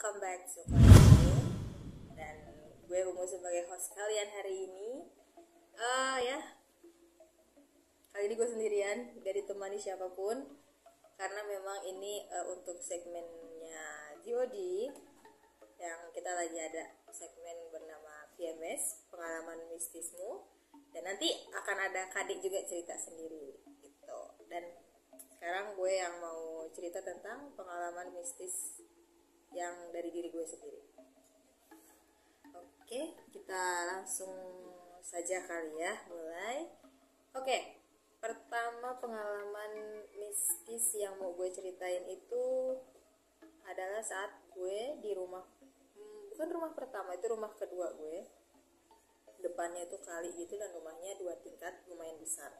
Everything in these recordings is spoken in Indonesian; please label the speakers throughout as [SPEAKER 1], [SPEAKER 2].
[SPEAKER 1] welcome back to Dan gue Ungu sebagai host kalian hari ini. Uh, Ya. Kali ini gue sendirian, gak ditemani siapa pun. Karena memang ini uh, untuk segmennya GOD Yang kita lagi ada segmen bernama PMS Pengalaman Mistismu. Dan nanti akan ada kadik juga cerita sendiri gitu. Dan sekarang gue yang mau cerita tentang pengalaman mistis yang dari diri gue sendiri. Oke kita langsung saja kali ya mulai. Oke pertama pengalaman mistis yang mau gue ceritain itu adalah saat gue di rumah hmm, bukan rumah pertama itu rumah kedua gue. Depannya itu kali gitu dan rumahnya dua tingkat lumayan besar.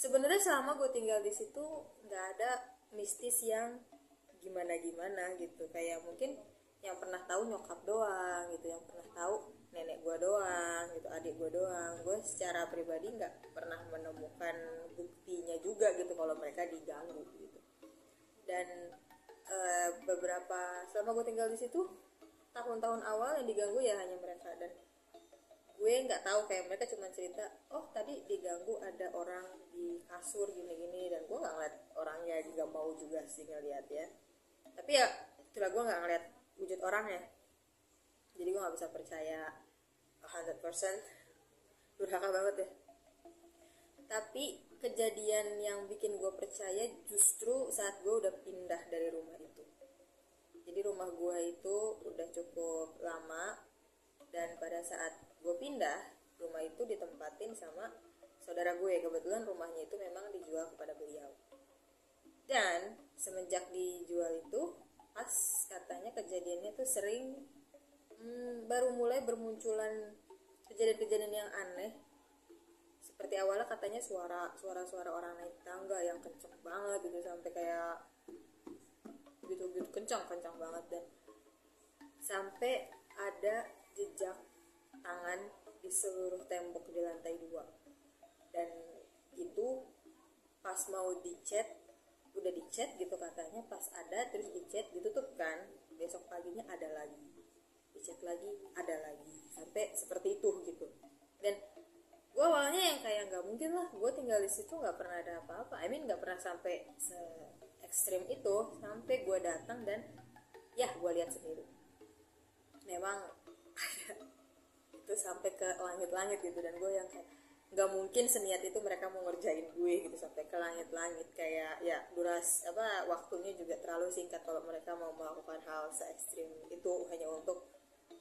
[SPEAKER 1] Sebenarnya selama gue tinggal di situ nggak ada mistis yang gimana gimana gitu. Kayak mungkin yang pernah tahu nyokap doang gitu yang pernah tahu nenek gue doang gitu adik gue doang. Gue secara pribadi nggak pernah menemukan buktinya juga gitu kalau mereka diganggu gitu. Dan e, beberapa selama gue tinggal di situ tahun-tahun awal yang diganggu ya hanya mereka. Dan gue nggak tahu kayak mereka cuma cerita oh tadi diganggu ada orang di kasur gini-gini. Dan gue nggak ngeliat orangnya juga mau juga sih ngeliat ya tapi ya itulah gue nggak ngeliat wujud orangnya jadi gue nggak bisa percaya 100% durhaka banget ya tapi kejadian yang bikin gue percaya justru saat gue udah pindah dari rumah itu. Jadi rumah gue itu udah cukup lama dan pada saat gue pindah rumah itu ditempatin sama saudara gue kebetulan rumahnya itu memang dijual kepada beliau dan semenjak dijual itu pas katanya kejadiannya tuh sering hmm, baru mulai bermunculan kejadian-kejadian yang aneh. Seperti awalnya katanya suara suara suara orang naik tangga yang kenceng banget gitu sampai kayak gitu gitu kencang kencang banget dan sampai ada jejak tangan di seluruh tembok di lantai dua. Dan itu pas mau dicat udah dicat gitu katanya pas ada terus dicat ditutup kan besok paginya ada lagi. Dicat lagi ada lagi. Sampai seperti itu gitu. Dan gue awalnya yang kayak nggak mungkin lah gue tinggal di situ nggak pernah ada apa-apa. I mean nggak pernah sampai se ekstrim itu sampai gue datang dan ya gue lihat sendiri. Memang itu sampai ke langit-langit gitu dan gue yang kayak nggak mungkin seniat itu mereka mau ngerjain gue gitu sampai ke langit-langit. Kayak ya duras apa waktunya juga terlalu singkat kalau mereka mau melakukan hal se ekstrim itu hanya untuk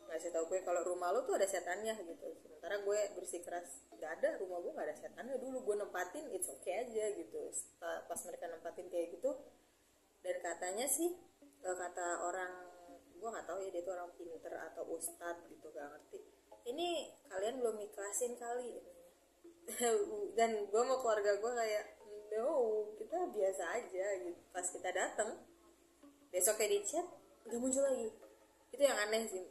[SPEAKER 1] ngasih tahu gue kalau rumah lo tuh ada setannya gitu. Sementara gue bersikeras nggak ada rumah gue nggak ada setannya dulu. Gue nempatin it's okay aja gitu. Pas mereka nempatin kayak gitu dan katanya sih kata orang gue nggak tahu ya dia itu orang pinter atau ustadz gitu gak ngerti. Ini kalian belum ikhlasin kali dan gue mau keluarga gue kayak no kita biasa aja gitu. Pas kita datang besok kayak di chat nggak muncul lagi. Itu yang aneh sih.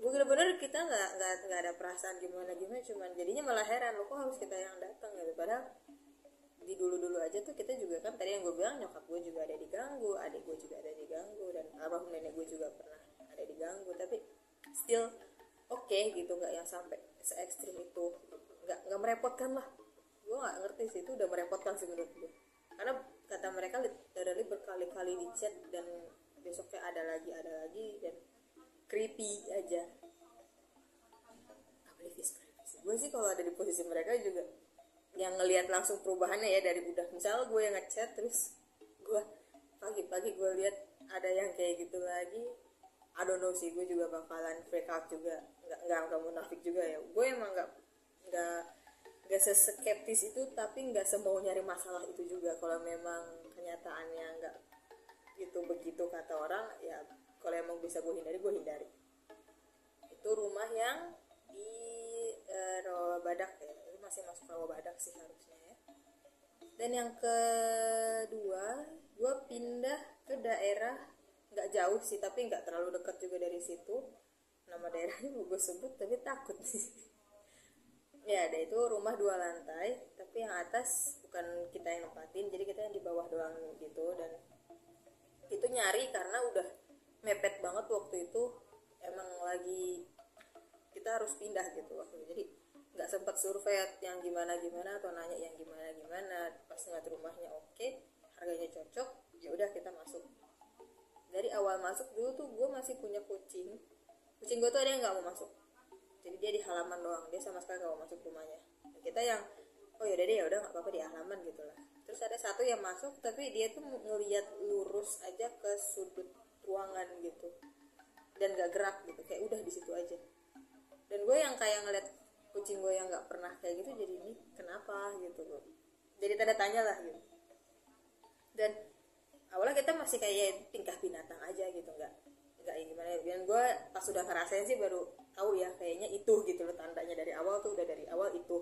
[SPEAKER 1] Gue bener-bener kita nggak nggak nggak ada perasaan gimana gimana cuman jadinya malah heran lo kok harus kita yang datang gitu. Padahal di dulu dulu aja tuh kita juga kan tadi yang gue bilang nyokap gue juga ada diganggu adik gue juga ada diganggu dan almarhum nenek gue juga pernah ada diganggu. Tapi still oke okay, gitu nggak yang sampai se ekstrim itu nggak nggak merepotkan lah. Gue nggak ngerti sih itu udah merepotkan sih menurut gue karena kata mereka literally berkali-kali di chat dan besoknya ada lagi ada lagi dan creepy aja. Gue sih. Kalau ada di posisi mereka juga yang ngelihat langsung perubahannya ya dari udah. Misal gue yang ngechat terus gue pagi-pagi gue lihat ada yang kayak gitu lagi I don't know sih gue juga bakalan freak out juga. Nggak nggak nggak munafik juga ya. Gue emang nggak nggak nggak seskeptis itu tapi nggak semau nyari masalah itu juga. Kalau memang kenyataannya nggak gitu begitu kata orang ya kalau emang bisa gue hindari gue hindari. Itu rumah yang di uh, Rawa Badak ya. Itu masih masuk Rawa Badak sih harusnya ya. Dan yang kedua gue pindah ke daerah nggak jauh sih tapi nggak terlalu dekat juga dari situ. Nama daerahnya mau gue sebut tapi takut ya ada itu rumah dua lantai tapi yang atas bukan kita yang nempatin jadi kita yang di bawah doang gitu. Dan itu nyari karena udah mepet banget waktu itu. Emang lagi kita harus pindah gitu waktu itu. Jadi nggak sempat survei yang gimana gimana atau nanya yang gimana gimana. Pas ngeliat rumahnya oke harganya cocok ya udah kita masuk. Dari awal masuk dulu tuh gue masih punya kucing. Kucing gue tuh ada yang nggak mau masuk jadi dia di halaman doang dia sama sekali nggak mau masuk rumahnya. Dan kita yang oh ya deh ya udah nggak apa-apa di halaman gitu lah. Terus ada satu yang masuk tapi dia tuh ngelihat lurus aja ke sudut ruangan gitu. Dan gak gerak gitu kayak udah di situ aja. Dan gue yang kayak ngeliat kucing gue yang nggak pernah kayak gitu jadi ini kenapa? gitu loh. Jadi tanda tanya lah gitu. Dan awalnya kita masih kayak tingkah binatang aja gitu nggak nggak gimana. Dan gue pas sudah ngerasain sih baru tahu ya kayaknya itu gitu loh tandanya. Dari awal tuh udah dari awal itu.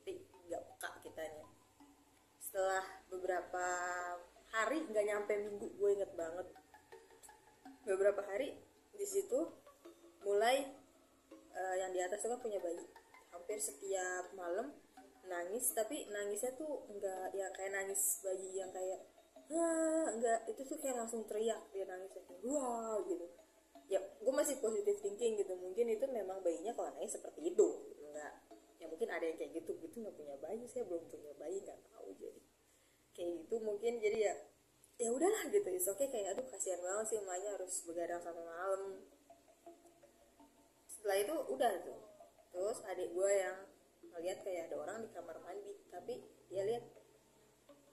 [SPEAKER 1] Tapi nggak peka kitanya. Setelah beberapa hari nggak nyampe minggu gue inget banget. Beberapa hari di situ mulai uh, yang di atas tuh kan punya bayi. Hampir setiap malam nangis tapi nangisnya tuh enggak ya kayak nangis bayi yang kayak enggak itu tuh kayak langsung teriak dia nangis wow gitu ya gue masih positif thinking gitu. Mungkin itu memang bayinya kalau nangis seperti itu. Enggak. Ya mungkin ada yang kayak gitu. Gitu nggak punya bayi saya belum punya bayi nggak tahu. Jadi kayak gitu mungkin. Jadi ya ya udahlah gitu. Is oke okay, kayak aduh kasihan banget sih emaknya harus begadang sampai malam. Setelah itu udah tuh. Terus adik gue yang ngeliat kayak ada orang di kamar mandi. Tapi dia lihat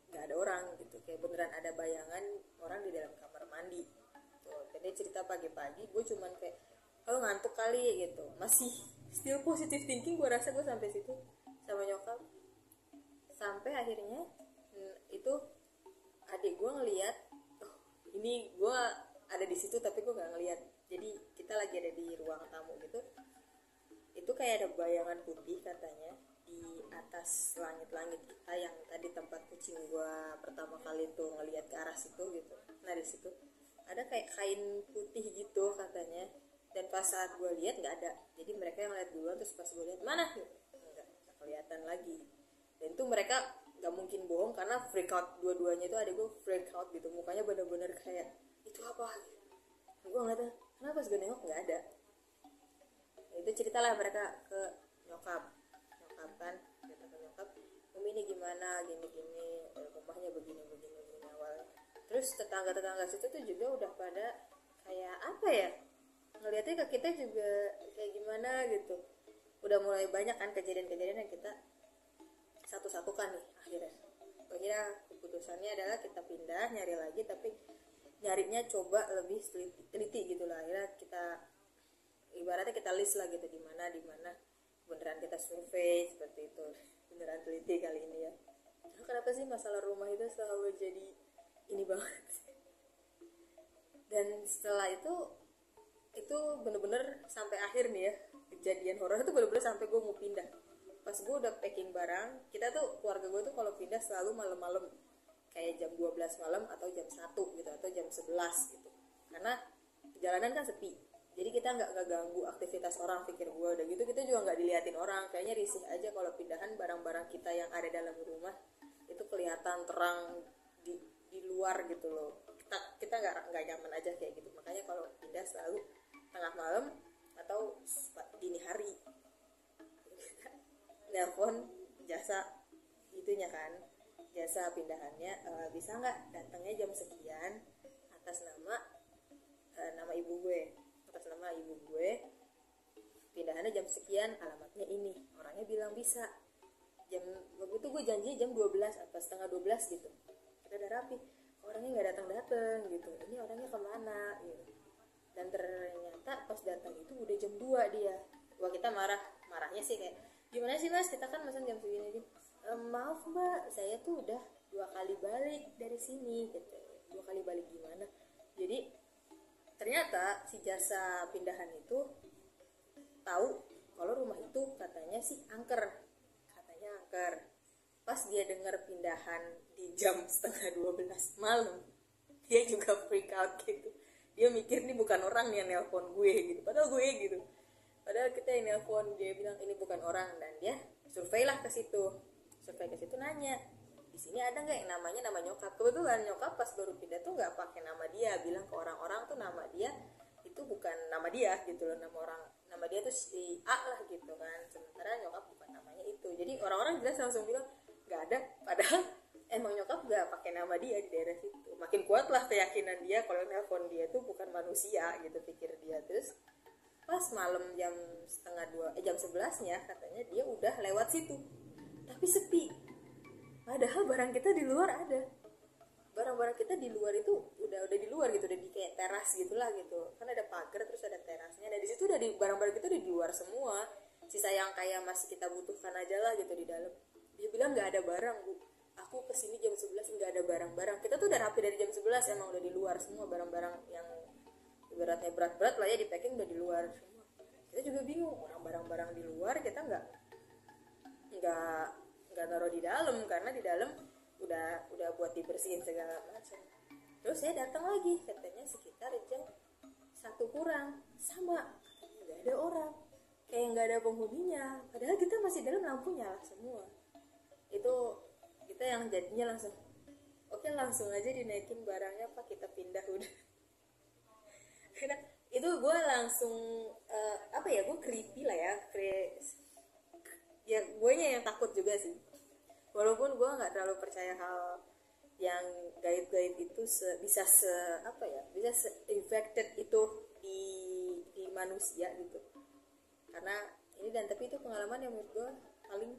[SPEAKER 1] nggak ada orang gitu. Kayak beneran ada bayangan orang di dalam kamar mandi dia cerita pagi-pagi gue cuman kayak kalau ngantuk kali gitu. Masih still positive thinking gue rasa gue sampai situ sama nyokap. Sampai akhirnya itu adik gue ngeliat oh, ini gue ada di situ tapi gue nggak ngeliat. Jadi kita lagi ada di ruang tamu gitu. Itu kayak ada bayangan putih katanya di atas langit-langit kita yang tadi tempat kucing gue pertama kali tuh ngeliat ke arah situ gitu. Nah di situ ada kayak kain putih gitu katanya. Dan pas saat gue lihat nggak ada. Jadi mereka yang lihat duluan terus pas gue lihat mana? Nggak kelihatan lagi. Dan itu mereka nggak mungkin bohong karena freak out dua-duanya itu ada gue freak out gitu. Mukanya bener-bener kayak itu apa? Gue ngeliatnya kenapa? Pas gue nengok nggak ada. Nah, itu ceritalah mereka ke nyokap. Nyokap kan cerita ke nyokap umi ini gimana? Gini gini rumahnya begini begini begini awal terus tetangga tetangga situ tuh juga udah pada kayak apa ya ngelihatnya ke kita juga kayak gimana gitu. Udah mulai banyak kan kejadian-kejadian yang kita satu-satukan nih akhirnya. Akhirnya keputusannya adalah kita pindah nyari lagi tapi nyarinya coba lebih teliti, gitu lah. Akhirnya kita ibaratnya kita list lah gitu di mana di mana. Beneran kita survei seperti itu. Beneran teliti kali ini ya. Kenapa sih masalah rumah itu selalu jadi ini banget. Dan setelah itu itu bener-bener sampai akhir nih ya kejadian horor itu bener-bener sampai gue mau pindah. Pas gue udah packing barang kita tuh keluarga gue tuh kalau pindah selalu malam-malam. Kayak jam 12 malam atau jam 1 gitu atau jam 11 gitu. Karena jalanan kan sepi jadi kita nggak ganggu aktivitas orang pikir gue udah gitu kita juga nggak diliatin orang. Kayaknya risih aja kalau pindahan barang-barang kita yang ada dalam rumah itu kelihatan terang di di luar gitu loh. Kita kita nggak nggak nyaman aja kayak gitu. Makanya kalau pindah selalu tengah malam atau dini hari. Nelpon jasa itunya kan. Jasa pindahannya e, bisa nggak datangnya jam sekian atas nama e, nama ibu gue. Atas nama ibu gue pindahannya jam sekian alamatnya ini. Orangnya bilang bisa. Jam waktu itu gue janji jam 12 apa setengah 12 gitu kita udah rapi. Orangnya nggak datang datang gitu. Ini orangnya ke mana gitu. Dan ternyata pas datang itu udah jam 2 dia. Wah kita marah. Marahnya sih kayak gimana sih mas? Kita kan mesen jam segini. E, maaf mbak. Saya tuh udah dua kali balik dari sini gitu. Dua kali balik gimana? Jadi ternyata si jasa pindahan itu tahu kalau rumah itu katanya sih angker. Katanya angker pas dia dengar pindahan di jam setengah dua belas malam dia juga freak out gitu. Dia mikir ini bukan orang nih yang nelpon gue gitu. Padahal gue gitu. Padahal kita yang nelpon dia bilang ini bukan orang dan dia survei lah ke situ. Survei ke situ nanya di sini ada nggak yang namanya nama nyokap? Kebetulan nyokap pas baru pindah tuh nggak pakai nama dia bilang ke orang-orang tuh nama dia itu bukan nama dia gitu loh nama orang nama dia tuh si A lah gitu kan. Sementara nyokap bukan namanya itu. Jadi orang-orang jelas langsung bilang nggak ada. Padahal emang nyokap nggak pakai nama dia di daerah situ. Makin kuat lah keyakinan dia kalau nelpon dia tuh bukan manusia gitu pikir dia. Terus pas malam jam setengah dua eh, jam sebelasnya katanya dia udah lewat situ. Tapi sepi. Padahal barang kita di luar ada. Barang-barang kita di luar itu udah udah di luar gitu udah di kayak teras gitulah gitu. Kan ada pagar terus ada terasnya. Nah di situ udah di barang-barang kita udah di luar semua. Sisa yang kayak masih kita butuhkan aja lah gitu di dalam dia bilang nggak ada barang bu. Aku ke sini jam 11 nggak ada barang-barang. Kita tuh udah rapi dari jam 11 emang udah di luar semua barang-barang yang beratnya berat-berat lah ya di packing udah di luar semua. Kita juga bingung orang barang-barang di luar kita nggak nggak nggak taruh di dalam karena di dalam udah udah buat dibersihin segala macam. Terus saya datang lagi katanya sekitar jam satu kurang. Sama katanya nggak ada orang. Kayak nggak ada penghuninya. Padahal kita masih dalam lampu nyala semua itu kita yang jadinya langsung oke langsung aja dinaikin barangnya pak kita pindah. Udah. Karena itu gue langsung uh, apa ya gue creepy lah ya Kre ya gue yang takut juga sih. Walaupun gue nggak terlalu percaya hal yang gaib-gaib itu se, bisa se apa ya bisa se infected itu di di manusia gitu. Karena ini dan tapi itu pengalaman yang menurut gue paling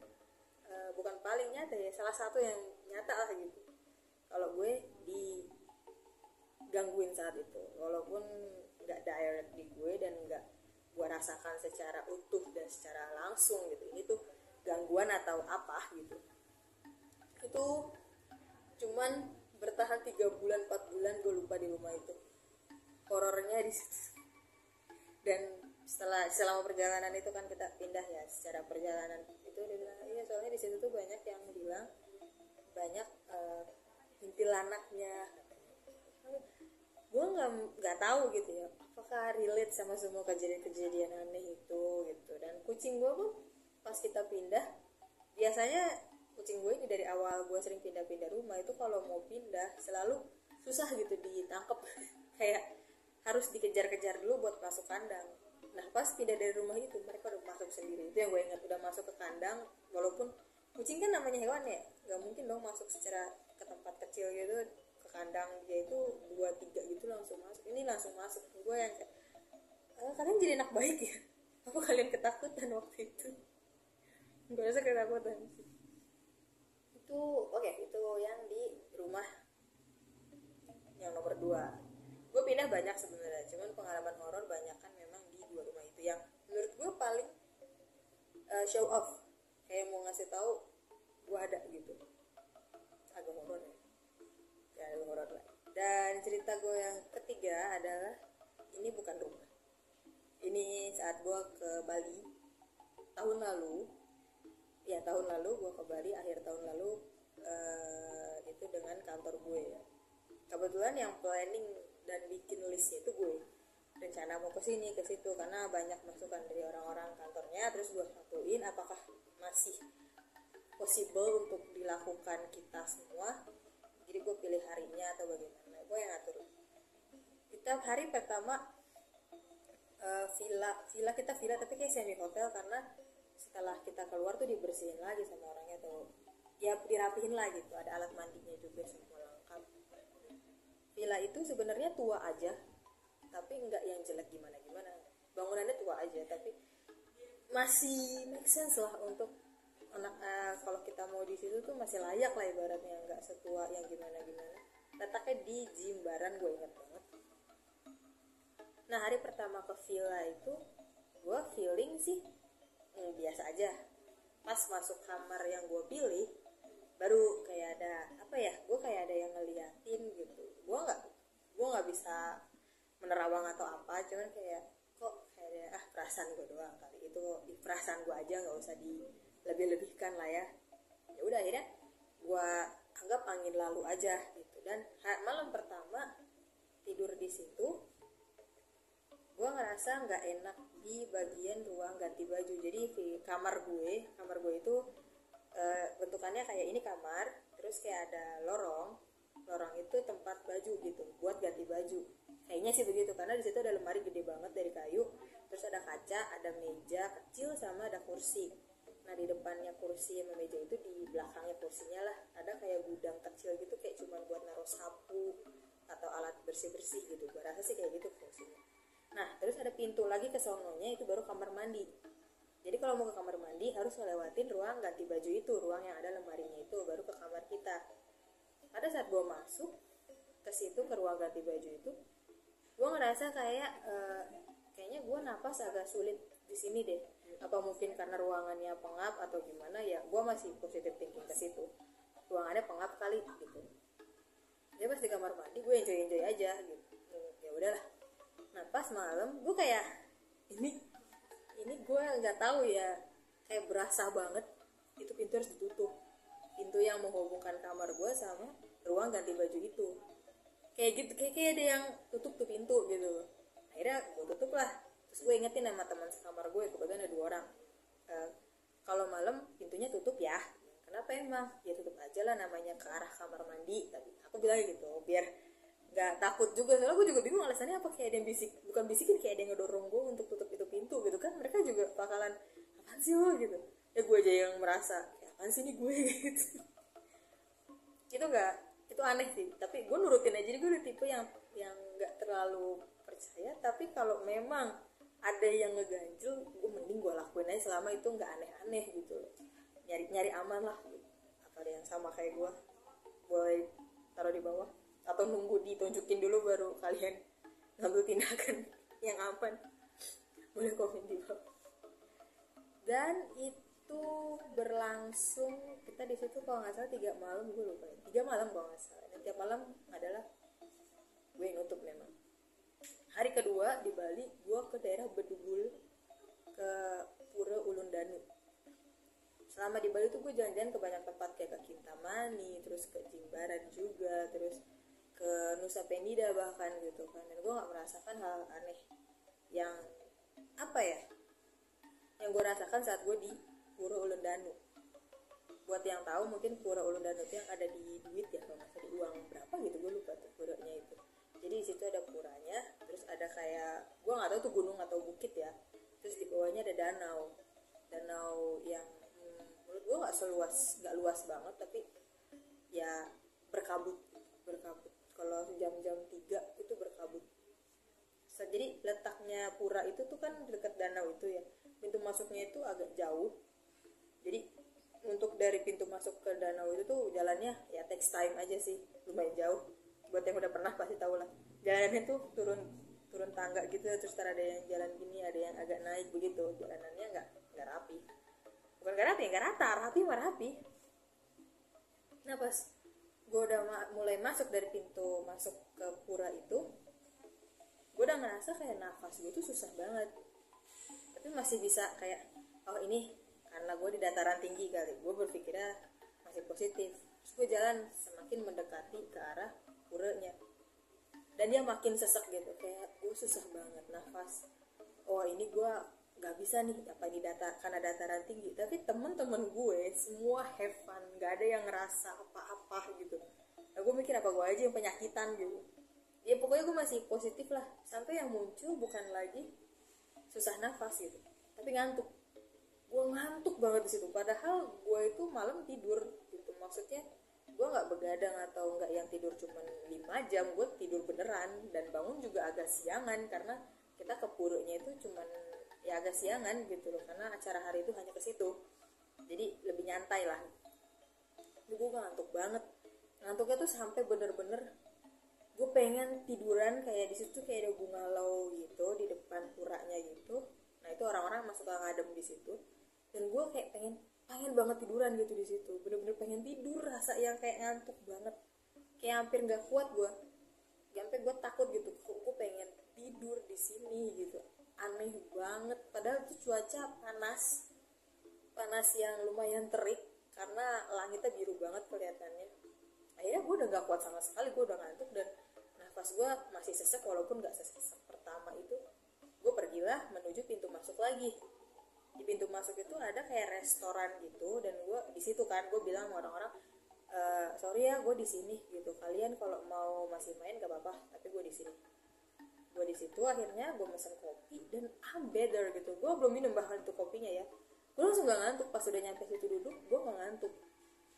[SPEAKER 1] bukan paling nyata ya salah satu yang nyata lah gitu. Kalau gue digangguin saat itu walaupun nggak direct di gue dan nggak gue rasakan secara utuh dan secara langsung gitu. Ini tuh gangguan atau apa gitu. Itu cuman bertahan tiga bulan empat bulan gue lupa di rumah itu. Horornya di situ. Dan setelah selama perjalanan itu kan kita pindah ya secara perjalanan itu dia soalnya di situ tuh banyak yang bilang banyak uh, kuntilanaknya gue nggak nggak tahu gitu ya apakah relate sama semua kejadian-kejadian aneh itu gitu. Dan kucing gue pun pas kita pindah biasanya kucing gue ini dari awal gue sering pindah-pindah rumah itu kalau mau pindah selalu susah gitu ditangkep. Kayak harus dikejar-kejar dulu buat masuk kandang nah pas pindah dari rumah itu mereka udah masuk sendiri. Itu yang gue ingat udah masuk ke kandang walaupun kucing kan namanya hewan ya. Nggak mungkin dong masuk secara ke tempat kecil gitu ke kandang. Dia itu dua tiga gitu langsung masuk. Ini langsung masuk. Gue yang kayak ah, kalian jadi anak baik ya? Apa kalian ketakutan waktu itu? Gue rasa ketakutan itu oke okay, itu yang di rumah yang nomor dua. Gue pindah banyak sebenarnya. Cuman pengalaman horor banyak kan memang di dua rumah itu yang menurut gue paling uh, show off. Kayak mau ngasih tahu gue ada gitu. Agak horor ya. Ya agak horor lah. Dan cerita gue yang ketiga adalah ini bukan rumah. Ini saat gue ke Bali tahun lalu. Ya tahun lalu gue ke Bali akhir tahun lalu uh, itu dengan kantor gue ya. Kebetulan yang planning dan bikin listnya itu gue rencana mau ke sini ke situ karena banyak masukan dari orang-orang kantornya. Terus gue satuin apakah masih possible untuk dilakukan kita semua? Jadi gue pilih harinya atau bagaimana? Gue yang ngatur. Kita hari pertama uh, villa villa kita villa tapi kayak semi hotel karena setelah kita keluar tuh dibersihin lagi sama orangnya tuh. Ya dirapihin lah gitu. Ada alat mandinya juga semua lengkap. Villa itu sebenarnya tua aja tapi nggak yang jelek gimana gimana bangunannya tua aja tapi masih make sense lah untuk anak uh, kalau kita mau di situ tuh masih layak lah ibaratnya nggak setua yang gimana gimana letaknya di Jimbaran gue inget banget. Nah hari pertama ke villa itu gue feeling sih hmm, biasa aja. Pas masuk kamar yang gue pilih baru kayak ada apa ya gue kayak ada yang ngeliatin gitu. Gue nggak gue nggak bisa menerawang atau apa cuman kayak kok kayak ah perasaan gue doang kali. Itu perasaan gue aja nggak usah di lebih-lebihkan lah ya. Ya udah akhirnya gue anggap angin lalu aja gitu. Dan malam pertama tidur di situ gue ngerasa nggak enak di bagian ruang ganti baju. Jadi di kamar gue kamar gue itu e, bentukannya kayak ini kamar terus kayak ada lorong lorong itu tempat baju gitu buat ganti baju. Kayaknya sih begitu karena di situ ada lemari gede banget dari kayu terus ada kaca ada meja kecil sama ada kursi. Nah di depannya kursi sama meja itu di belakangnya kursinya lah ada kayak gudang kecil gitu kayak cuma buat naruh sapu atau alat bersih bersih gitu. Gue rasa sih kayak gitu fungsinya. Nah terus ada pintu lagi ke sononya itu baru kamar mandi. Jadi kalau mau ke kamar mandi harus ngelewatin ruang ganti baju itu ruang yang ada lemarinya itu baru ke kamar kita pada saat gue masuk ke situ ke ruang ganti baju itu gue ngerasa kayak uh, kayaknya gue napas agak sulit di sini deh. Apa mungkin karena ruangannya pengap atau gimana ya gue masih positif thinking ke situ. Ruangannya pengap kali gitu. Ya pas di kamar mandi gue enjoy enjoy aja gitu. Ya udahlah. Nah pas malam gue kayak ini ini gue nggak tahu ya kayak berasa banget itu pintu harus ditutup pintu yang menghubungkan kamar gue sama ruang ganti baju itu. Kayak gitu kayak, kayak ada yang tutup tuh pintu gitu. Akhirnya gue tutup lah. Terus gue ingetin sama teman sekamar gue kebetulan ada dua orang. E, kalau malam pintunya tutup ya. Kenapa emang? Ya tutup aja lah namanya ke arah kamar mandi. Tapi aku bilang gitu biar nggak takut juga. Soalnya gue juga bingung alasannya apa kayak ada yang bisik bukan bisikin kayak ada yang ngedorong gue untuk tutup itu pintu gitu kan. Mereka juga bakalan apaan sih lo gitu. Ya gue aja yang merasa apaan sih ini gue gitu. Itu enggak itu aneh sih. Tapi gue nurutin aja jadi gue udah tipe yang yang nggak terlalu percaya. Tapi kalau memang ada yang ngeganjel gue mending gue lakuin aja selama itu nggak aneh-aneh gitu loh. Nyari nyari aman lah apa ada yang sama kayak gue? Boleh taruh di bawah. Atau nunggu ditunjukin dulu baru kalian ngambil tindakan yang aman. Boleh komen di bawah. Dan itu itu berlangsung kita di situ kalau nggak salah tiga malam gue lupa. Tiga malam kalau nggak salah. Dan tiap malam adalah gue nutup memang. Hari kedua di Bali gue ke daerah Bedugul ke Pura Ulun Danu selama di Bali tuh gue jalan-jalan ke banyak tempat kayak ke Kintamani terus ke Jimbaran juga terus ke Nusa Penida bahkan gitu kan. Dan gue nggak merasakan hal aneh yang apa ya yang gue rasakan saat gue di Pura Ulun Danu buat yang tahu mungkin Pura Ulun Danu itu yang ada di duit ya kalau nggak di uang berapa gitu gue lupa tuh puranya itu. Jadi di situ ada puranya terus ada kayak gue nggak tahu tuh gunung atau bukit ya. Terus di bawahnya ada danau. Danau yang hmm, menurut gue nggak seluas nggak luas banget tapi ya berkabut berkabut. Kalau jam-jam tiga itu berkabut. Jadi letaknya pura itu tuh kan dekat danau itu ya. Pintu masuknya itu agak jauh jadi untuk dari pintu masuk ke danau itu tuh jalannya ya takes time aja sih lumayan jauh. Buat yang udah pernah pasti tahu lah. Jalannya tuh turun turun tangga gitu terus ada yang jalan gini ada yang agak naik begitu. Jalanannya nggak nggak rapi. Bukan nggak rapi nggak rata rapi mah rapi. Nah pas gue udah ma mulai masuk dari pintu masuk ke pura itu gue udah ngerasa kayak nafas gue tuh susah banget. Tapi masih bisa kayak oh ini karena gue di dataran tinggi kali. Gue berpikirnya masih positif. Gue jalan semakin mendekati ke arah puranya dan dia makin sesek gitu kayak gue susah banget nafas. Oh ini gue nggak bisa nih apa ini data karena dataran tinggi. Tapi temen-temen gue semua have fun nggak ada yang ngerasa apa-apa gitu. Nah, gue mikir apa gue aja yang penyakitan gitu. Ya pokoknya gue masih positif lah. Sampai yang muncul bukan lagi susah nafas gitu tapi ngantuk gue ngantuk banget di situ. Padahal gue itu malam tidur gitu. Maksudnya gue nggak begadang atau nggak yang tidur cuma 5 jam gue tidur beneran. Dan bangun juga agak siangan karena kita ke purunya itu cuman ya agak siangan gitu loh. Karena acara hari itu hanya ke situ. Jadi lebih nyantai lah. Gue ngantuk banget. Ngantuknya tuh sampai bener-bener gue pengen tiduran kayak di situ kayak ada bunga lau gitu di depan puranya gitu nah itu orang-orang masuk ke ngadem di situ. Dan gue kayak pengen pengen banget tiduran gitu di situ. Bener-bener pengen tidur rasa yang kayak ngantuk banget. Kayak hampir nggak kuat gue sampai gue takut gitu kok gue pengen tidur di sini? gitu. Aneh banget. Padahal itu cuaca panas. Panas yang lumayan terik karena langitnya biru banget kelihatannya. Akhirnya gue udah gak kuat sama sekali gue udah ngantuk dan nafas gue masih sesek walaupun gak sesek pertama itu gue pergilah menuju pintu masuk lagi. Di pintu masuk itu ada kayak restoran gitu dan gue di situ kan gue bilang sama orang-orang "Eh, sorry ya gue di sini gitu. Kalian kalau mau masih main gak apa-apa tapi gue di sini. Gue di situ akhirnya gue pesen kopi dan I'm better gitu. Gue belum minum bahkan itu kopinya ya. Gue langsung gak ngantuk. Pas udah nyampe situ duduk gue gak ngantuk.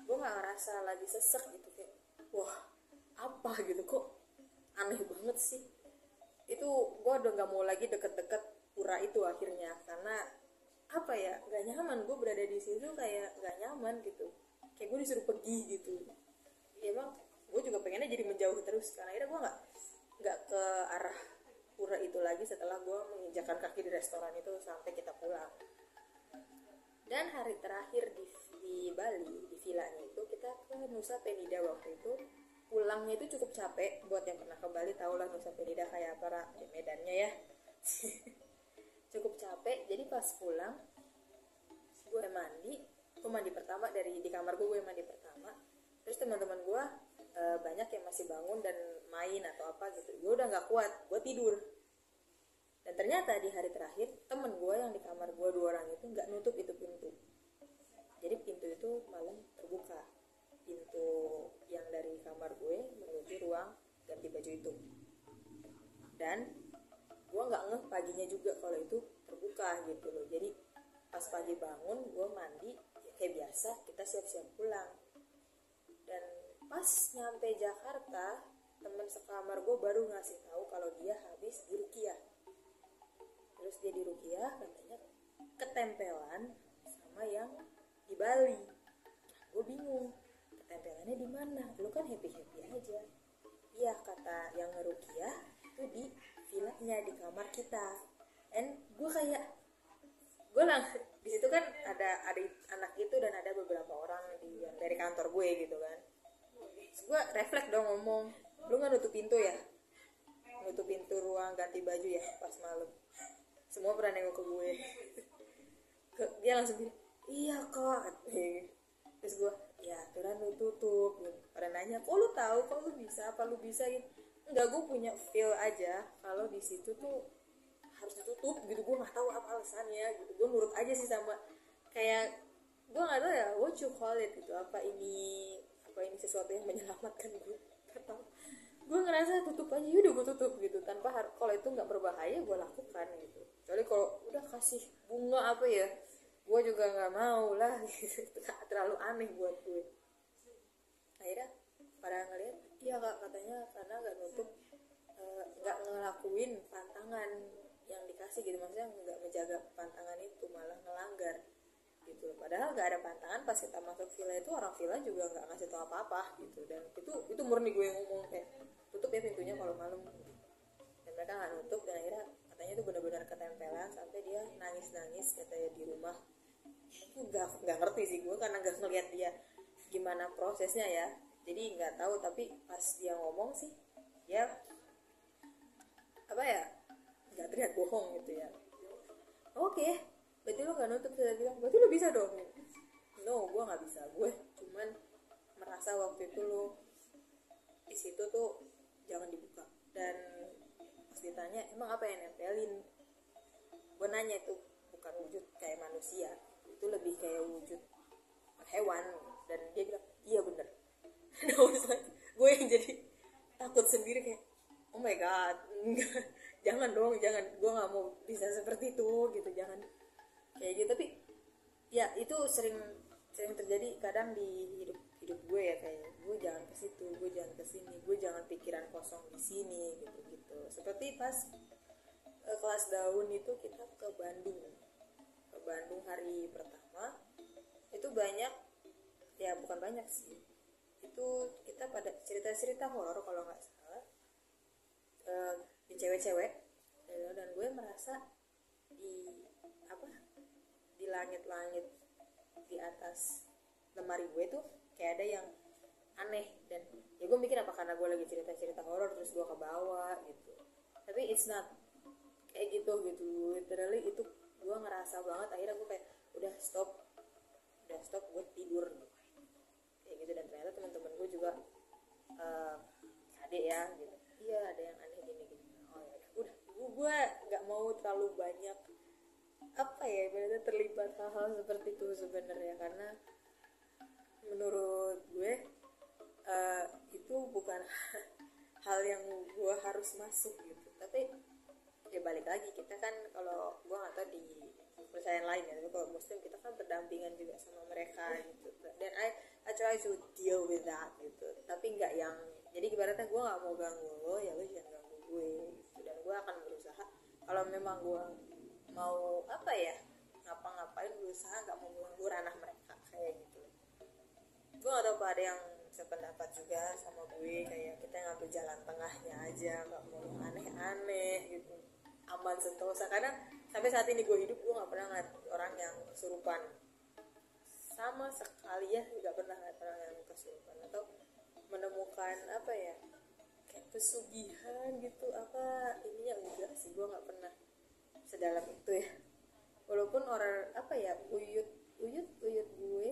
[SPEAKER 1] Gue gak ngerasa lagi sesek gitu kayak wah apa gitu kok aneh banget sih itu gue udah nggak mau lagi deket-deket pura itu akhirnya. Karena apa ya nggak nyaman. Gue berada di situ kayak nggak nyaman gitu. Kayak gue disuruh pergi gitu. Ya emang gue juga pengennya jadi menjauh terus. Karena akhirnya gue nggak nggak ke arah pura itu lagi setelah gue menginjakan kaki di restoran itu sampai kita pulang. Dan hari terakhir di di Bali di villanya itu kita ke Nusa Penida waktu itu pulangnya itu cukup capek. Buat yang pernah ke Bali tau lah Nusa Penida kayak apa di medannya ya. Cukup capek. Jadi pas pulang gue mandi. Gue mandi pertama dari di kamar gue gue mandi pertama. Terus teman-teman gue eh, banyak yang masih bangun dan main atau apa gitu. Gue udah nggak kuat gue tidur. Dan ternyata di hari terakhir temen gue yang di kamar gue dua orang itu nggak nutup itu pintu. Jadi pintu itu malam terbuka pintu yang dari kamar gue menuju ruang ganti baju itu. Dan gue nggak ngeh paginya juga kalau itu terbuka gitu loh. Jadi pas pagi bangun gue mandi ya kayak biasa kita siap-siap pulang. Dan pas nyampe Jakarta temen sekamar gue baru ngasih tahu kalau dia habis di Rukiah. Terus dia di Rukiah katanya ketempelan sama yang di Bali. Gue bingung ketempelannya di mana? Lu kan happy happy aja. Iya kata yang ngerukiah itu di villanya di kamar kita. And gue kayak gue lang di situ kan ada ada anak itu dan ada beberapa orang di dari kantor gue gitu kan. Terus gue refleks dong ngomong lu nggak nutup pintu ya? Nutup pintu ruang ganti baju ya pas malam. Semua pernah nengok ke gue. Dia langsung bilang iya kok katanya. terus gue ya aturan lu tutup. Pada nanya kok lu tahu? Kok lu bisa? Apa lu bisa? Gitu. Enggak gue punya feel aja kalau di situ tuh harus ditutup gitu. Gue nggak tahu apa alasannya gitu. Gue nurut aja sih sama kayak gue nggak tahu ya what you call it gitu. Apa ini apa ini sesuatu yang menyelamatkan gue Gak tahu. Gue ngerasa tutup aja. Yaudah gue tutup gitu. Tanpa kalau itu nggak berbahaya gue lakukan gitu. Kecuali kalau udah kasih bunga apa ya gue juga nggak mau lah. Gitu terlalu aneh buat gue. Akhirnya pada ngeliat iya kak katanya karena nggak nutup eh, nggak ngelakuin pantangan yang dikasih gitu. Maksudnya nggak menjaga pantangan itu malah ngelanggar gitu padahal nggak ada pantangan pas kita masuk villa itu orang villa juga nggak ngasih tau apa apa gitu. Dan itu itu murni gue yang ngomong kayak tutup ya pintunya kalau malam. Dan mereka nggak nutup dan akhirnya katanya itu benar-benar ketempelan sampai dia nangis nangis katanya di rumah nggak nggak ngerti sih gue karena nggak ngeliat dia gimana prosesnya ya. Jadi nggak tahu tapi pas dia ngomong sih ya apa ya nggak terlihat bohong gitu ya. Oke berarti lo nggak nutup saya bilang berarti lo bisa dong? No gue nggak bisa. Gue cuman merasa waktu itu lo di situ tuh jangan dibuka. Dan pas ditanya emang apa yang nempelin? Gue nanya itu bukan wujud kayak manusia itu lebih kayak wujud hewan dan dia bilang iya bener. Like, gue yang jadi takut sendiri kayak oh my god jangan dong jangan gue nggak mau bisa seperti itu gitu jangan kayak gitu. Tapi ya itu sering sering terjadi kadang di hidup hidup gue ya kayak gue jangan ke situ gue jangan ke sini gue jangan pikiran kosong di sini gitu gitu seperti pas eh, kelas daun itu kita ke Bandung Bandung hari pertama itu banyak ya bukan banyak sih. Itu kita pada cerita-cerita horor kalau nggak salah. Eh, di cewek-cewek Ya, dan gue merasa di apa di langit-langit di atas lemari gue tuh kayak ada yang aneh dan ya gue mikir apa karena gue lagi cerita-cerita horor terus gue ke bawah gitu. Tapi it's not kayak gitu gitu literally itu gue ngerasa banget akhirnya gue kayak udah stop. Udah stop. Gue tidur. Kayak gitu dan ternyata teman-teman gue juga eh adek ya gitu. Iya ada yang aneh gini gini. Oh ya udah. Gue nggak mau terlalu banyak apa ya ibaratnya terlibat hal-hal seperti itu sebenarnya. Karena menurut gue uh, itu bukan hal yang gue harus masuk gitu. Tapi ya balik lagi. Kita kan kalau gue nggak tahu di kepercayaan lain ya tapi kalau muslim kita kan berdampingan juga sama mereka gitu. Dan I I try to deal with that gitu. Tapi nggak yang jadi ibaratnya gue nggak mau ganggu lo ya lo jangan ganggu gue gitu. Dan gue akan berusaha. Kalau memang gue mau apa ya ngapa-ngapain berusaha nggak mau ganggu ranah mereka kayak gitu. Gue gak tau ada yang sependapat juga sama gue kayak kita ngambil jalan tengahnya aja nggak mau aneh-aneh gitu aman sentosa karena sampai saat ini gue hidup gue nggak pernah ngeliat orang yang kesurupan. Sama sekali ya nggak pernah ngeliat orang yang kesurupan. Atau menemukan apa ya kayak pesugihan gitu apa ininya enggak sih gue nggak pernah sedalam itu ya. Walaupun orang apa ya uyut uyut uyut gue.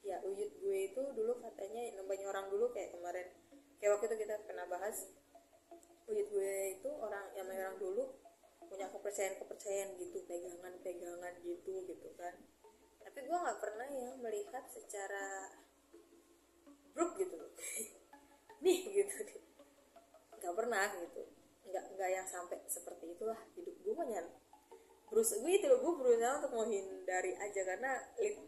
[SPEAKER 1] Ya uyut gue itu dulu katanya banyak orang dulu kayak kemarin. Kayak waktu itu kita pernah bahas uyut gue itu orang yang orang dulu punya kepercayaan kepercayaan gitu pegangan pegangan gitu gitu kan. Tapi gue nggak pernah ya melihat secara bruk gitu nih gitu. Nggak pernah gitu. Nggak nggak yang sampai seperti itulah hidup gue. Banyak berusaha gue itu loh gue berusaha untuk menghindari aja karena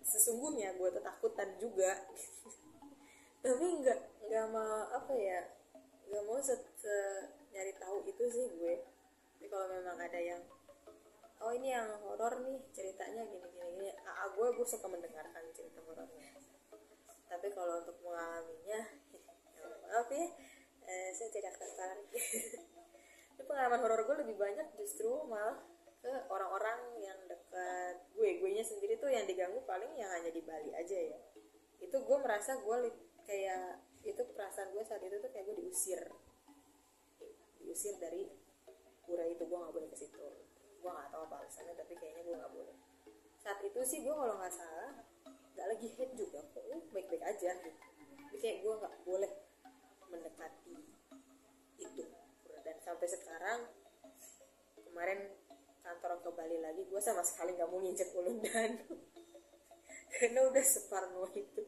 [SPEAKER 1] sesungguhnya gue ketakutan juga. Tapi nggak nggak mau apa ya nggak mau se, se nyari tahu itu sih gue. Tapi kalau memang ada yang oh ini yang horor nih ceritanya gini gini gini. Ah gue gue suka mendengarkan cerita horornya. Tapi kalau untuk mengalaminya ya maaf ya eh, saya tidak tertarik. Pengalaman horor gue lebih banyak justru malah ke orang-orang yang dekat gue. Gue nya sendiri tuh yang diganggu paling yang hanya di Bali aja ya. Itu gue merasa gue kayak itu perasaan gue saat itu tuh kayak gue diusir diusir dari pura itu gue nggak boleh ke situ. Gue nggak tahu apa alasannya tapi kayaknya gue nggak boleh. Saat itu sih gue kalau nggak salah nggak lagi head juga kok baik-baik aja gitu. Jadi kayak gue nggak boleh mendekati itu. Dan sampai sekarang kemarin kantor ke Bali lagi gue sama sekali nggak mau nginjek dan karena udah separno itu.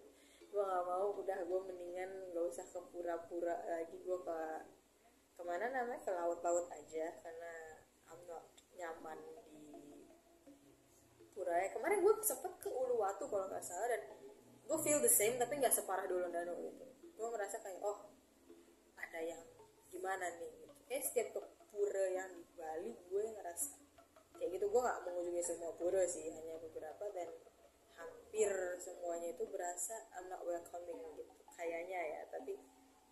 [SPEAKER 1] Gue nggak mau udah gue mendingan nggak usah ke pura-pura lagi gue ke ke mana namanya? Ke laut-laut aja karena I'm not nyaman di pura ya kemarin gue sempet ke Uluwatu kalau nggak salah dan gue feel the same tapi nggak separah dulu Danu gitu gue merasa kayak oh ada yang gimana nih gitu. kayak setiap ke pura yang di Bali gue ngerasa kayak gitu. Gue nggak mengunjungi semua pura sih hanya beberapa dan hampir semuanya itu berasa I'm not welcoming gitu. Kayaknya ya tapi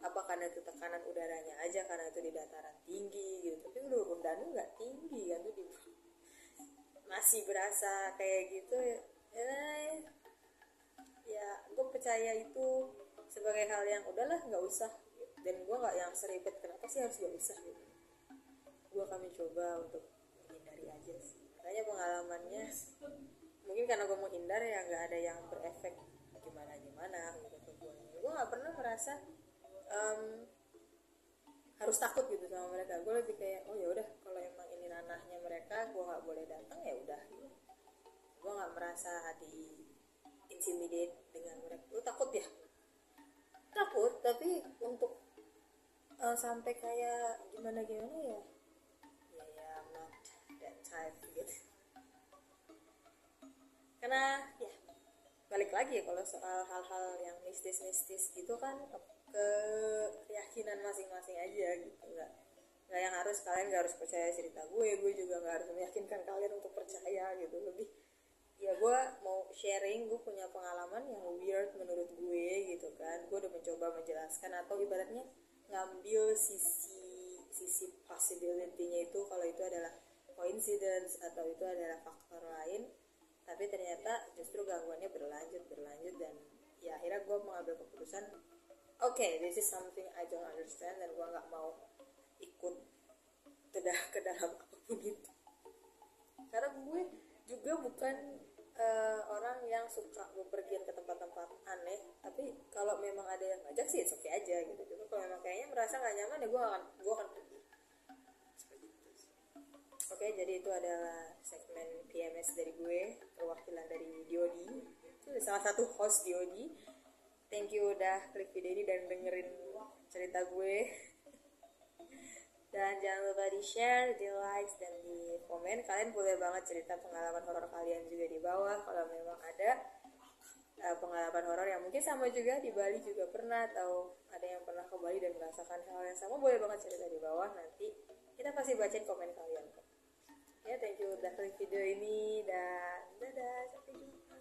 [SPEAKER 1] apa karena itu tekanan udaranya aja karena itu di dataran tinggi gitu. Tapi udah Undanu nggak tinggi kan tuh di masih berasa kayak gitu ya. Ya, ya gue percaya itu sebagai hal yang udahlah nggak usah. Dan gue nggak yang seribet kenapa sih harus gak usah gitu? Gue kami coba untuk aja sih. Makanya pengalamannya mungkin karena gue mau hindar ya nggak ada yang berefek gimana gimana gitu gue gue nggak pernah merasa um, harus takut gitu sama mereka. Gue lebih kayak oh ya udah kalau emang ini ranahnya mereka gue nggak boleh datang ya udah. Gitu. gue nggak merasa di intimidate dengan mereka. Lu takut ya? Takut tapi untuk uh, sampai kayak gimana gimana ya type gitu. Karena ya balik lagi ya kalau soal hal-hal yang mistis-mistis gitu kan ke keyakinan masing-masing aja gitu. Nggak nggak yang harus kalian nggak harus percaya cerita gue gue juga nggak harus meyakinkan kalian untuk percaya gitu. Lebih ya gue mau sharing gue punya pengalaman yang weird menurut gue gitu kan. Gue udah mencoba menjelaskan atau ibaratnya ngambil sisi sisi possibility-nya itu kalau itu adalah coincidence atau itu adalah faktor lain. Tapi ternyata justru gangguannya berlanjut berlanjut dan ya akhirnya gue mengambil keputusan okay, this is something I don't understand dan gue nggak mau ikut ke, ke dalam apa pun itu karena gue juga bukan uh, orang yang suka bepergian ke tempat-tempat aneh tapi kalau memang ada yang ngajak sih oke okay aja gitu cuma kalau memang kayaknya merasa nggak nyaman ya gue akan gue akan pergi Oke, jadi itu adalah segmen PMS dari gue, perwakilan dari Diodi. Itu salah satu host Diodi. Thank you udah klik video ini dan dengerin cerita gue. Dan jangan lupa di share, di like, dan di komen kalian boleh banget cerita pengalaman horor kalian juga di bawah. Kalau memang ada uh, pengalaman horor yang mungkin sama juga di Bali juga pernah atau ada yang pernah ke Bali dan merasakan hal yang sama boleh banget cerita di bawah. Nanti kita pasti bacain komen kalian. Kok ya thank you udah klik video ini. Dan dadah sampai jumpa